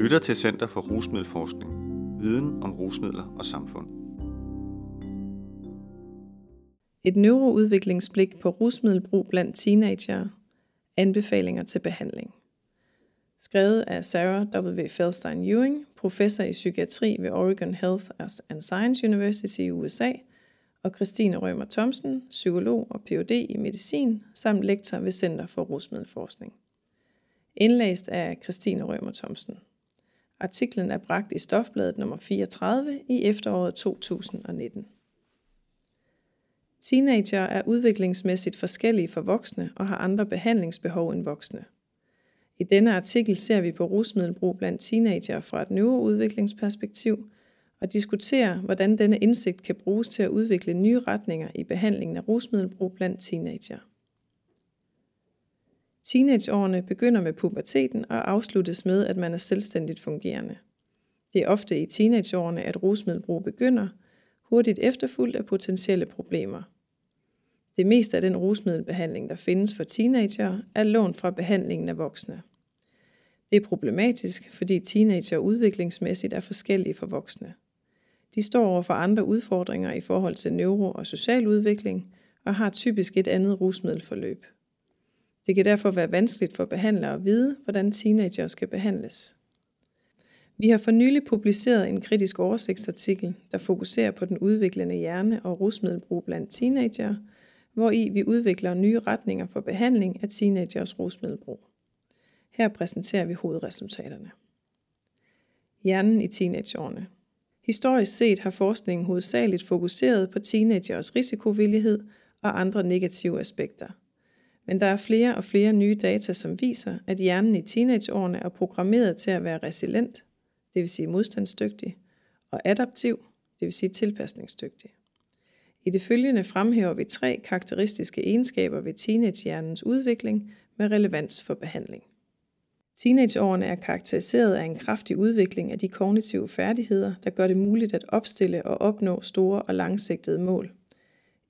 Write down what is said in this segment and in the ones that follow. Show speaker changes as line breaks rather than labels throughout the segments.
lytter til Center for Rusmiddelforskning. Viden om rusmidler og samfund.
Et neuroudviklingsblik på rusmiddelbrug blandt teenagere. Anbefalinger til behandling. Skrevet af Sarah W. Feldstein Ewing, professor i psykiatri ved Oregon Health and Science University i USA, og Christine Rømer Thomsen, psykolog og Ph.D. i medicin, samt lektor ved Center for Rusmiddelforskning. Indlæst af Christine Rømer Thomsen. Artiklen er bragt i Stofbladet nummer 34 i efteråret 2019. Teenager er udviklingsmæssigt forskellige for voksne og har andre behandlingsbehov end voksne. I denne artikel ser vi på rusmiddelbrug blandt teenager fra et neuroudviklingsperspektiv og diskuterer, hvordan denne indsigt kan bruges til at udvikle nye retninger i behandlingen af rusmiddelbrug blandt teenager. Teenageårene begynder med puberteten og afsluttes med, at man er selvstændigt fungerende. Det er ofte i teenageårene, at rusmiddelbrug begynder, hurtigt efterfulgt af potentielle problemer. Det meste af den rusmiddelbehandling, der findes for teenager, er lånt fra behandlingen af voksne. Det er problematisk, fordi teenager udviklingsmæssigt er forskellige for voksne. De står over for andre udfordringer i forhold til neuro- og social udvikling og har typisk et andet rusmiddelforløb. Det kan derfor være vanskeligt for behandlere at vide, hvordan teenager skal behandles. Vi har for nylig publiceret en kritisk oversigtsartikel, der fokuserer på den udviklende hjerne og rusmiddelbrug blandt teenager, hvor i vi udvikler nye retninger for behandling af teenagers rusmiddelbrug. Her præsenterer vi hovedresultaterne. Hjernen i teenageårene. Historisk set har forskningen hovedsageligt fokuseret på teenagers risikovillighed og andre negative aspekter – men der er flere og flere nye data, som viser, at hjernen i teenageårene er programmeret til at være resilient, det vil sige modstandsdygtig, og adaptiv, det vil sige tilpasningsdygtig. I det følgende fremhæver vi tre karakteristiske egenskaber ved teenagehjernens udvikling med relevans for behandling. Teenageårene er karakteriseret af en kraftig udvikling af de kognitive færdigheder, der gør det muligt at opstille og opnå store og langsigtede mål,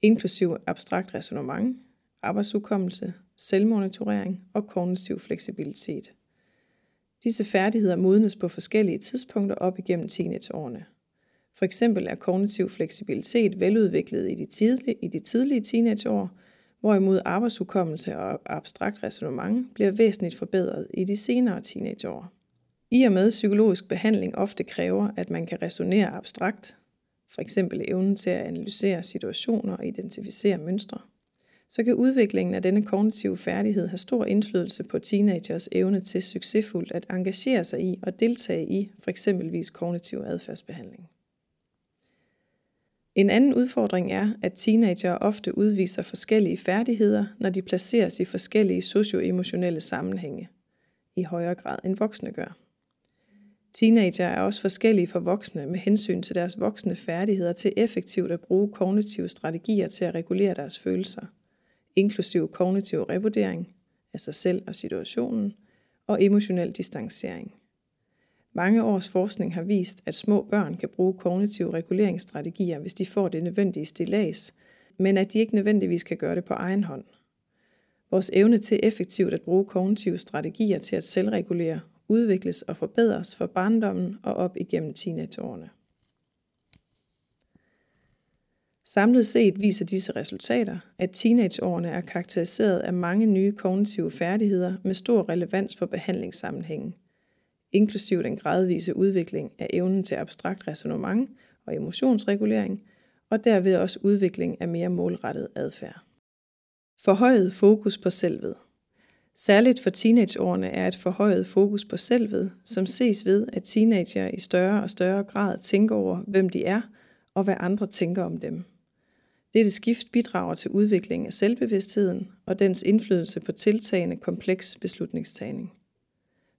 inklusive abstrakt resonemang, arbejdsudkommelse, selvmonitorering og kognitiv fleksibilitet. Disse færdigheder modnes på forskellige tidspunkter op igennem teenageårene. For eksempel er kognitiv fleksibilitet veludviklet i de tidlige, i de tidlige teenageår, hvorimod arbejdsudkommelse og abstrakt resonemang bliver væsentligt forbedret i de senere teenageår. I og med psykologisk behandling ofte kræver, at man kan resonere abstrakt, for eksempel evnen til at analysere situationer og identificere mønstre, så kan udviklingen af denne kognitive færdighed have stor indflydelse på teenagers evne til succesfuldt at engagere sig i og deltage i for eksempelvis kognitiv adfærdsbehandling. En anden udfordring er, at teenager ofte udviser forskellige færdigheder, når de placeres i forskellige socioemotionelle sammenhænge, i højere grad end voksne gør. Teenager er også forskellige fra voksne med hensyn til deres voksne færdigheder til effektivt at bruge kognitive strategier til at regulere deres følelser – inklusiv kognitiv revurdering af sig selv og situationen, og emotionel distancering. Mange års forskning har vist, at små børn kan bruge kognitive reguleringsstrategier, hvis de får det nødvendige stillads, men at de ikke nødvendigvis kan gøre det på egen hånd. Vores evne til effektivt at bruge kognitive strategier til at selvregulere udvikles og forbedres fra barndommen og op igennem teenageårene. Samlet set viser disse resultater, at teenageårene er karakteriseret af mange nye kognitive færdigheder med stor relevans for behandlingssammenhængen, inklusiv den gradvise udvikling af evnen til abstrakt resonemang og emotionsregulering, og derved også udvikling af mere målrettet adfærd. Forhøjet fokus på selvet. Særligt for teenageårene er et forhøjet fokus på selvet, som ses ved, at teenager i større og større grad tænker over, hvem de er, og hvad andre tænker om dem. Dette skift bidrager til udviklingen af selvbevidstheden og dens indflydelse på tiltagende kompleks beslutningstagning.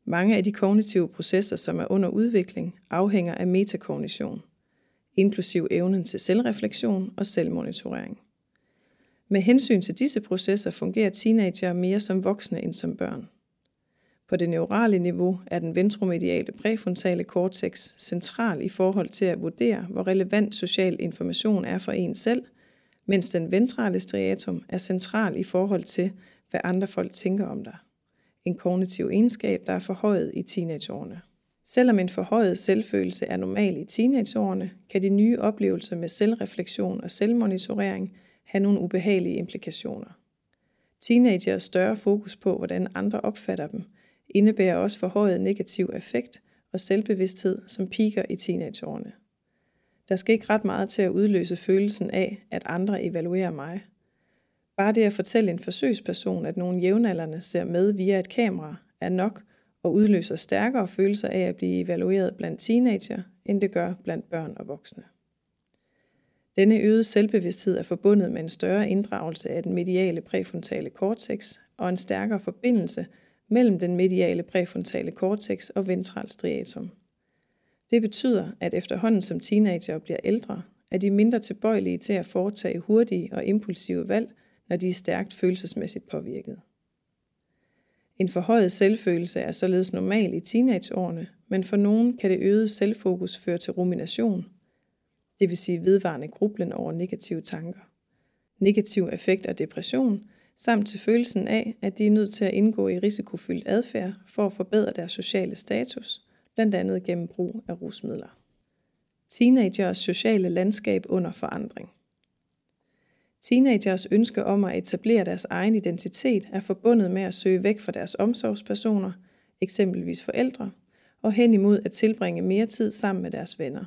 Mange af de kognitive processer, som er under udvikling, afhænger af metakognition, inklusiv evnen til selvreflektion og selvmonitorering. Med hensyn til disse processer fungerer teenager mere som voksne end som børn. På det neurale niveau er den ventromediale præfrontale cortex central i forhold til at vurdere, hvor relevant social information er for en selv – mens den ventrale striatum er central i forhold til, hvad andre folk tænker om dig. En kognitiv egenskab, der er forhøjet i teenageårene. Selvom en forhøjet selvfølelse er normal i teenageårene, kan de nye oplevelser med selvreflektion og selvmonitorering have nogle ubehagelige implikationer. Teenagers større fokus på, hvordan andre opfatter dem, indebærer også forhøjet negativ effekt og selvbevidsthed, som piker i teenageårene. Der skal ikke ret meget til at udløse følelsen af, at andre evaluerer mig. Bare det at fortælle en forsøgsperson, at nogle jævnaldrende ser med via et kamera, er nok og udløser stærkere følelser af at blive evalueret blandt teenager, end det gør blandt børn og voksne. Denne øgede selvbevidsthed er forbundet med en større inddragelse af den mediale præfrontale cortex og en stærkere forbindelse mellem den mediale præfrontale cortex og ventral striatum. Det betyder, at efterhånden som teenager bliver ældre, er de mindre tilbøjelige til at foretage hurtige og impulsive valg, når de er stærkt følelsesmæssigt påvirket. En forhøjet selvfølelse er således normal i teenageårene, men for nogen kan det øgede selvfokus føre til rumination, det vil sige vedvarende grublen over negative tanker. Negativ effekt og depression, samt til følelsen af, at de er nødt til at indgå i risikofyldt adfærd for at forbedre deres sociale status, blandt andet gennem brug af rusmidler. Teenagers sociale landskab under forandring. Teenagers ønske om at etablere deres egen identitet er forbundet med at søge væk fra deres omsorgspersoner, eksempelvis forældre, og hen imod at tilbringe mere tid sammen med deres venner.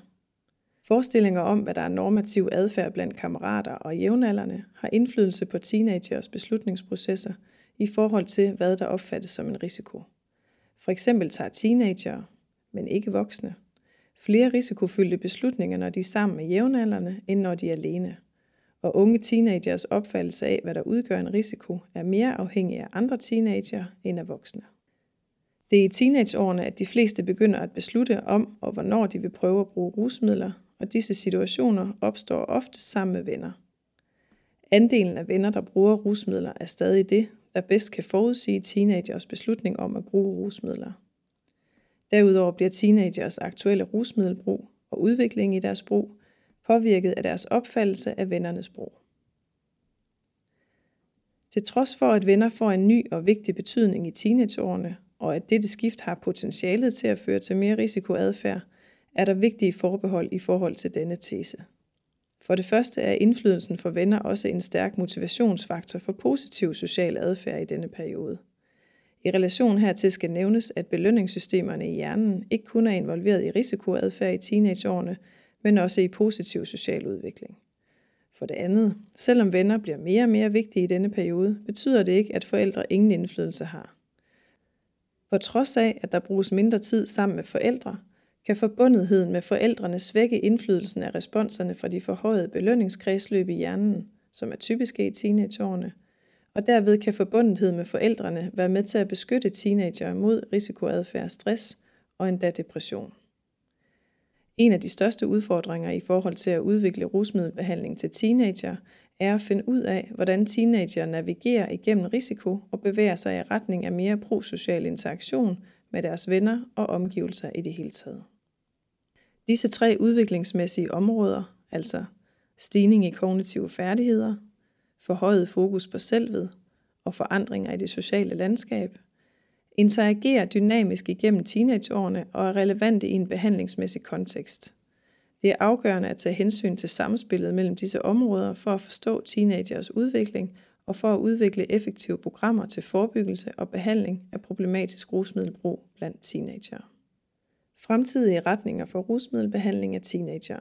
Forestillinger om, hvad der er normativ adfærd blandt kammerater og jævnaldrende, har indflydelse på teenagers beslutningsprocesser i forhold til, hvad der opfattes som en risiko. For eksempel tager teenager, men ikke voksne, flere risikofyldte beslutninger, når de er sammen med jævnaldrende, end når de er alene. Og unge teenagers opfattelse af, hvad der udgør en risiko, er mere afhængig af andre teenager end af voksne. Det er i teenageårene, at de fleste begynder at beslutte om og hvornår de vil prøve at bruge rusmidler, og disse situationer opstår ofte sammen med venner. Andelen af venner, der bruger rusmidler, er stadig det, der bedst kan forudsige teenagers beslutning om at bruge rusmidler. Derudover bliver teenagers aktuelle rusmiddelbrug og udvikling i deres brug påvirket af deres opfattelse af vennernes brug. Til trods for, at venner får en ny og vigtig betydning i teenageårene, og at dette skift har potentialet til at føre til mere risikoadfærd, er der vigtige forbehold i forhold til denne tese. For det første er indflydelsen for venner også en stærk motivationsfaktor for positiv social adfærd i denne periode. I relation hertil skal nævnes, at belønningssystemerne i hjernen ikke kun er involveret i risikoadfærd i teenageårene, men også i positiv social udvikling. For det andet, selvom venner bliver mere og mere vigtige i denne periode, betyder det ikke, at forældre ingen indflydelse har. På trods af, at der bruges mindre tid sammen med forældre, kan forbundetheden med forældrene svække indflydelsen af responserne fra de forhøjede belønningskredsløb i hjernen, som er typiske i teenageårene, og derved kan forbundethed med forældrene være med til at beskytte teenager mod risikoadfærd, stress og endda depression. En af de største udfordringer i forhold til at udvikle rusmiddelbehandling til teenager er at finde ud af, hvordan teenager navigerer igennem risiko og bevæger sig i retning af mere prosocial interaktion med deres venner og omgivelser i det hele taget. Disse tre udviklingsmæssige områder, altså stigning i kognitive færdigheder, forhøjet fokus på selvet og forandringer i det sociale landskab, interagerer dynamisk igennem teenageårene og er relevante i en behandlingsmæssig kontekst. Det er afgørende at tage hensyn til samspillet mellem disse områder for at forstå teenagers udvikling og for at udvikle effektive programmer til forebyggelse og behandling af problematisk rusmiddelbrug blandt teenager. Fremtidige retninger for rusmiddelbehandling af teenager.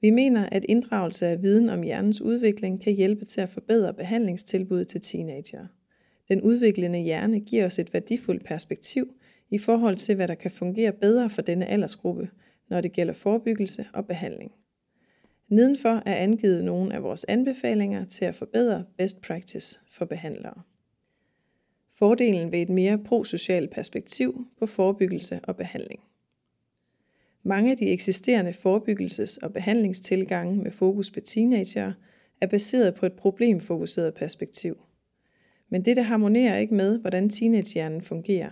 Vi mener, at inddragelse af viden om hjernens udvikling kan hjælpe til at forbedre behandlingstilbuddet til teenager. Den udviklende hjerne giver os et værdifuldt perspektiv i forhold til, hvad der kan fungere bedre for denne aldersgruppe, når det gælder forebyggelse og behandling. Nedenfor er angivet nogle af vores anbefalinger til at forbedre best practice for behandlere. Fordelen ved et mere prosocialt perspektiv på forebyggelse og behandling. Mange af de eksisterende forebyggelses- og behandlingstilgange med fokus på teenager er baseret på et problemfokuseret perspektiv. Men dette harmonerer ikke med, hvordan teenagehjernen fungerer.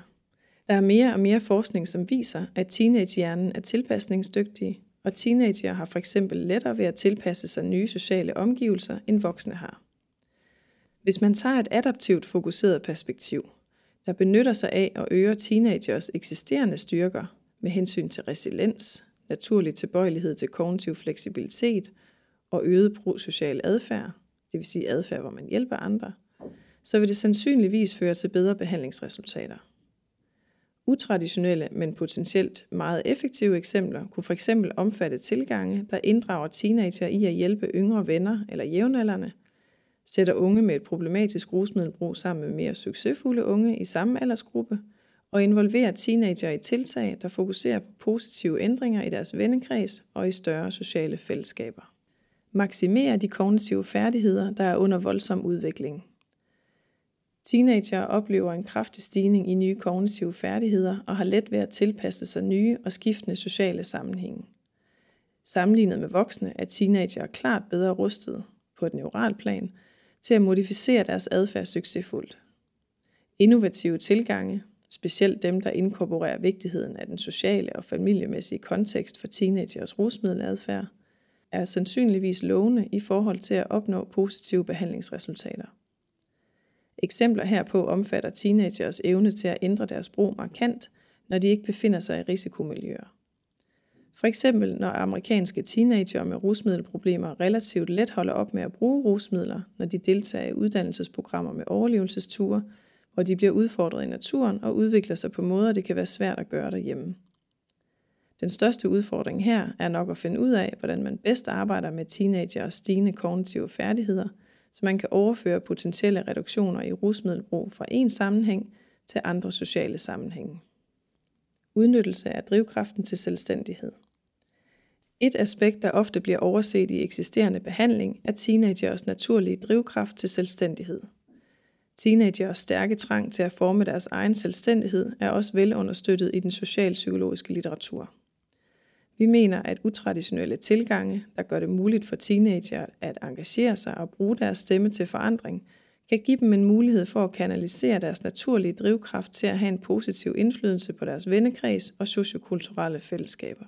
Der er mere og mere forskning, som viser, at teenagehjernen er tilpasningsdygtig, og teenager har for eksempel lettere ved at tilpasse sig nye sociale omgivelser, end voksne har. Hvis man tager et adaptivt fokuseret perspektiv, der benytter sig af og øger teenagers eksisterende styrker, med hensyn til resiliens, naturlig tilbøjelighed til kognitiv fleksibilitet og øget prosocial adfærd, det vil sige adfærd, hvor man hjælper andre, så vil det sandsynligvis føre til bedre behandlingsresultater. Utraditionelle, men potentielt meget effektive eksempler kunne f.eks. omfatte tilgange, der inddrager teenager i at hjælpe yngre venner eller jævnaldrende, sætter unge med et problematisk rusmiddelbrug sammen med mere succesfulde unge i samme aldersgruppe, og involverer teenager i tiltag, der fokuserer på positive ændringer i deres vennekreds og i større sociale fællesskaber. Maksimere de kognitive færdigheder, der er under voldsom udvikling – Teenager oplever en kraftig stigning i nye kognitive færdigheder og har let ved at tilpasse sig nye og skiftende sociale sammenhænge. Sammenlignet med voksne er teenager klart bedre rustet på et neuralplan til at modificere deres adfærd succesfuldt. Innovative tilgange, specielt dem, der inkorporerer vigtigheden af den sociale og familiemæssige kontekst for teenagers rusmiddeladfærd, er sandsynligvis lovende i forhold til at opnå positive behandlingsresultater. Eksempler herpå omfatter teenagers evne til at ændre deres brug markant, når de ikke befinder sig i risikomiljøer. For eksempel når amerikanske teenager med rusmiddelproblemer relativt let holder op med at bruge rusmidler, når de deltager i uddannelsesprogrammer med overlevelsesture, hvor de bliver udfordret i naturen og udvikler sig på måder, det kan være svært at gøre derhjemme. Den største udfordring her er nok at finde ud af, hvordan man bedst arbejder med teenagers stigende kognitive færdigheder – så man kan overføre potentielle reduktioner i rusmiddelbrug fra en sammenhæng til andre sociale sammenhænge. Udnyttelse af drivkraften til selvstændighed. Et aspekt, der ofte bliver overset i eksisterende behandling, er teenagers naturlige drivkraft til selvstændighed. Teenagers stærke trang til at forme deres egen selvstændighed er også velunderstøttet i den socialpsykologiske litteratur. Vi mener, at utraditionelle tilgange, der gør det muligt for teenager at engagere sig og bruge deres stemme til forandring, kan give dem en mulighed for at kanalisere deres naturlige drivkraft til at have en positiv indflydelse på deres vennekreds og sociokulturelle fællesskaber.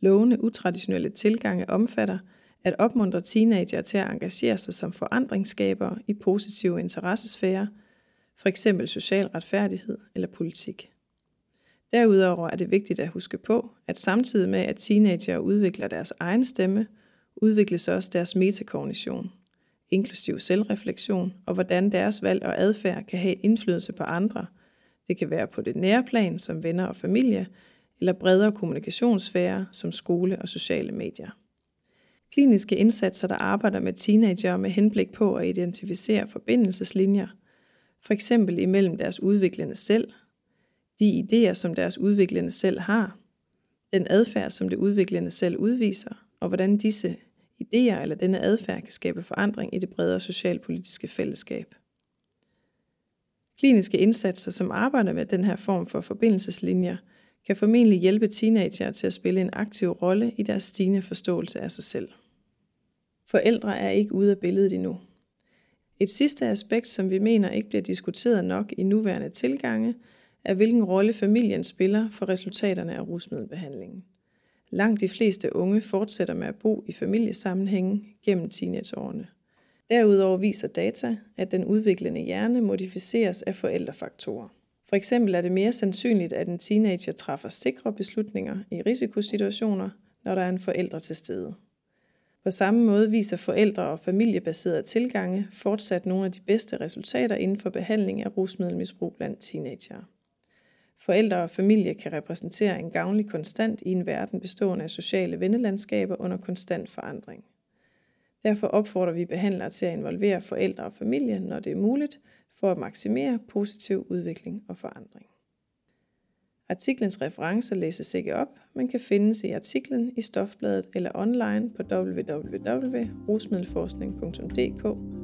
Lovende utraditionelle tilgange omfatter at opmuntre teenager til at engagere sig som forandringsskabere i positive interessesfærer, f.eks. social retfærdighed eller politik. Derudover er det vigtigt at huske på, at samtidig med at teenager udvikler deres egen stemme, udvikles også deres metakognition, inklusiv selvreflektion og hvordan deres valg og adfærd kan have indflydelse på andre. Det kan være på det nære plan som venner og familie, eller bredere kommunikationssfære som skole og sociale medier. Kliniske indsatser, der arbejder med teenager med henblik på at identificere forbindelseslinjer, for eksempel imellem deres udviklende selv de idéer, som deres udviklende selv har, den adfærd, som det udviklende selv udviser, og hvordan disse idéer eller denne adfærd kan skabe forandring i det bredere socialpolitiske fællesskab. Kliniske indsatser, som arbejder med den her form for forbindelseslinjer, kan formentlig hjælpe teenager til at spille en aktiv rolle i deres stigende forståelse af sig selv. Forældre er ikke ude af billedet endnu. Et sidste aspekt, som vi mener ikke bliver diskuteret nok i nuværende tilgange, er hvilken rolle familien spiller for resultaterne af rusmiddelbehandlingen. Langt de fleste unge fortsætter med at bo i familiesammenhænge gennem teenageårene. Derudover viser data, at den udviklende hjerne modificeres af forældrefaktorer. For eksempel er det mere sandsynligt, at en teenager træffer sikre beslutninger i risikosituationer, når der er en forælder til stede. På samme måde viser forældre- og familiebaserede tilgange fortsat nogle af de bedste resultater inden for behandling af rusmiddelmisbrug blandt teenagere. Forældre og familie kan repræsentere en gavnlig konstant i en verden bestående af sociale vennelandskaber under konstant forandring. Derfor opfordrer vi behandlere til at involvere forældre og familie, når det er muligt, for at maksimere positiv udvikling og forandring. Artiklens referencer læses ikke op, men kan findes i artiklen i Stofbladet eller online på www.rusmiddelforskning.dk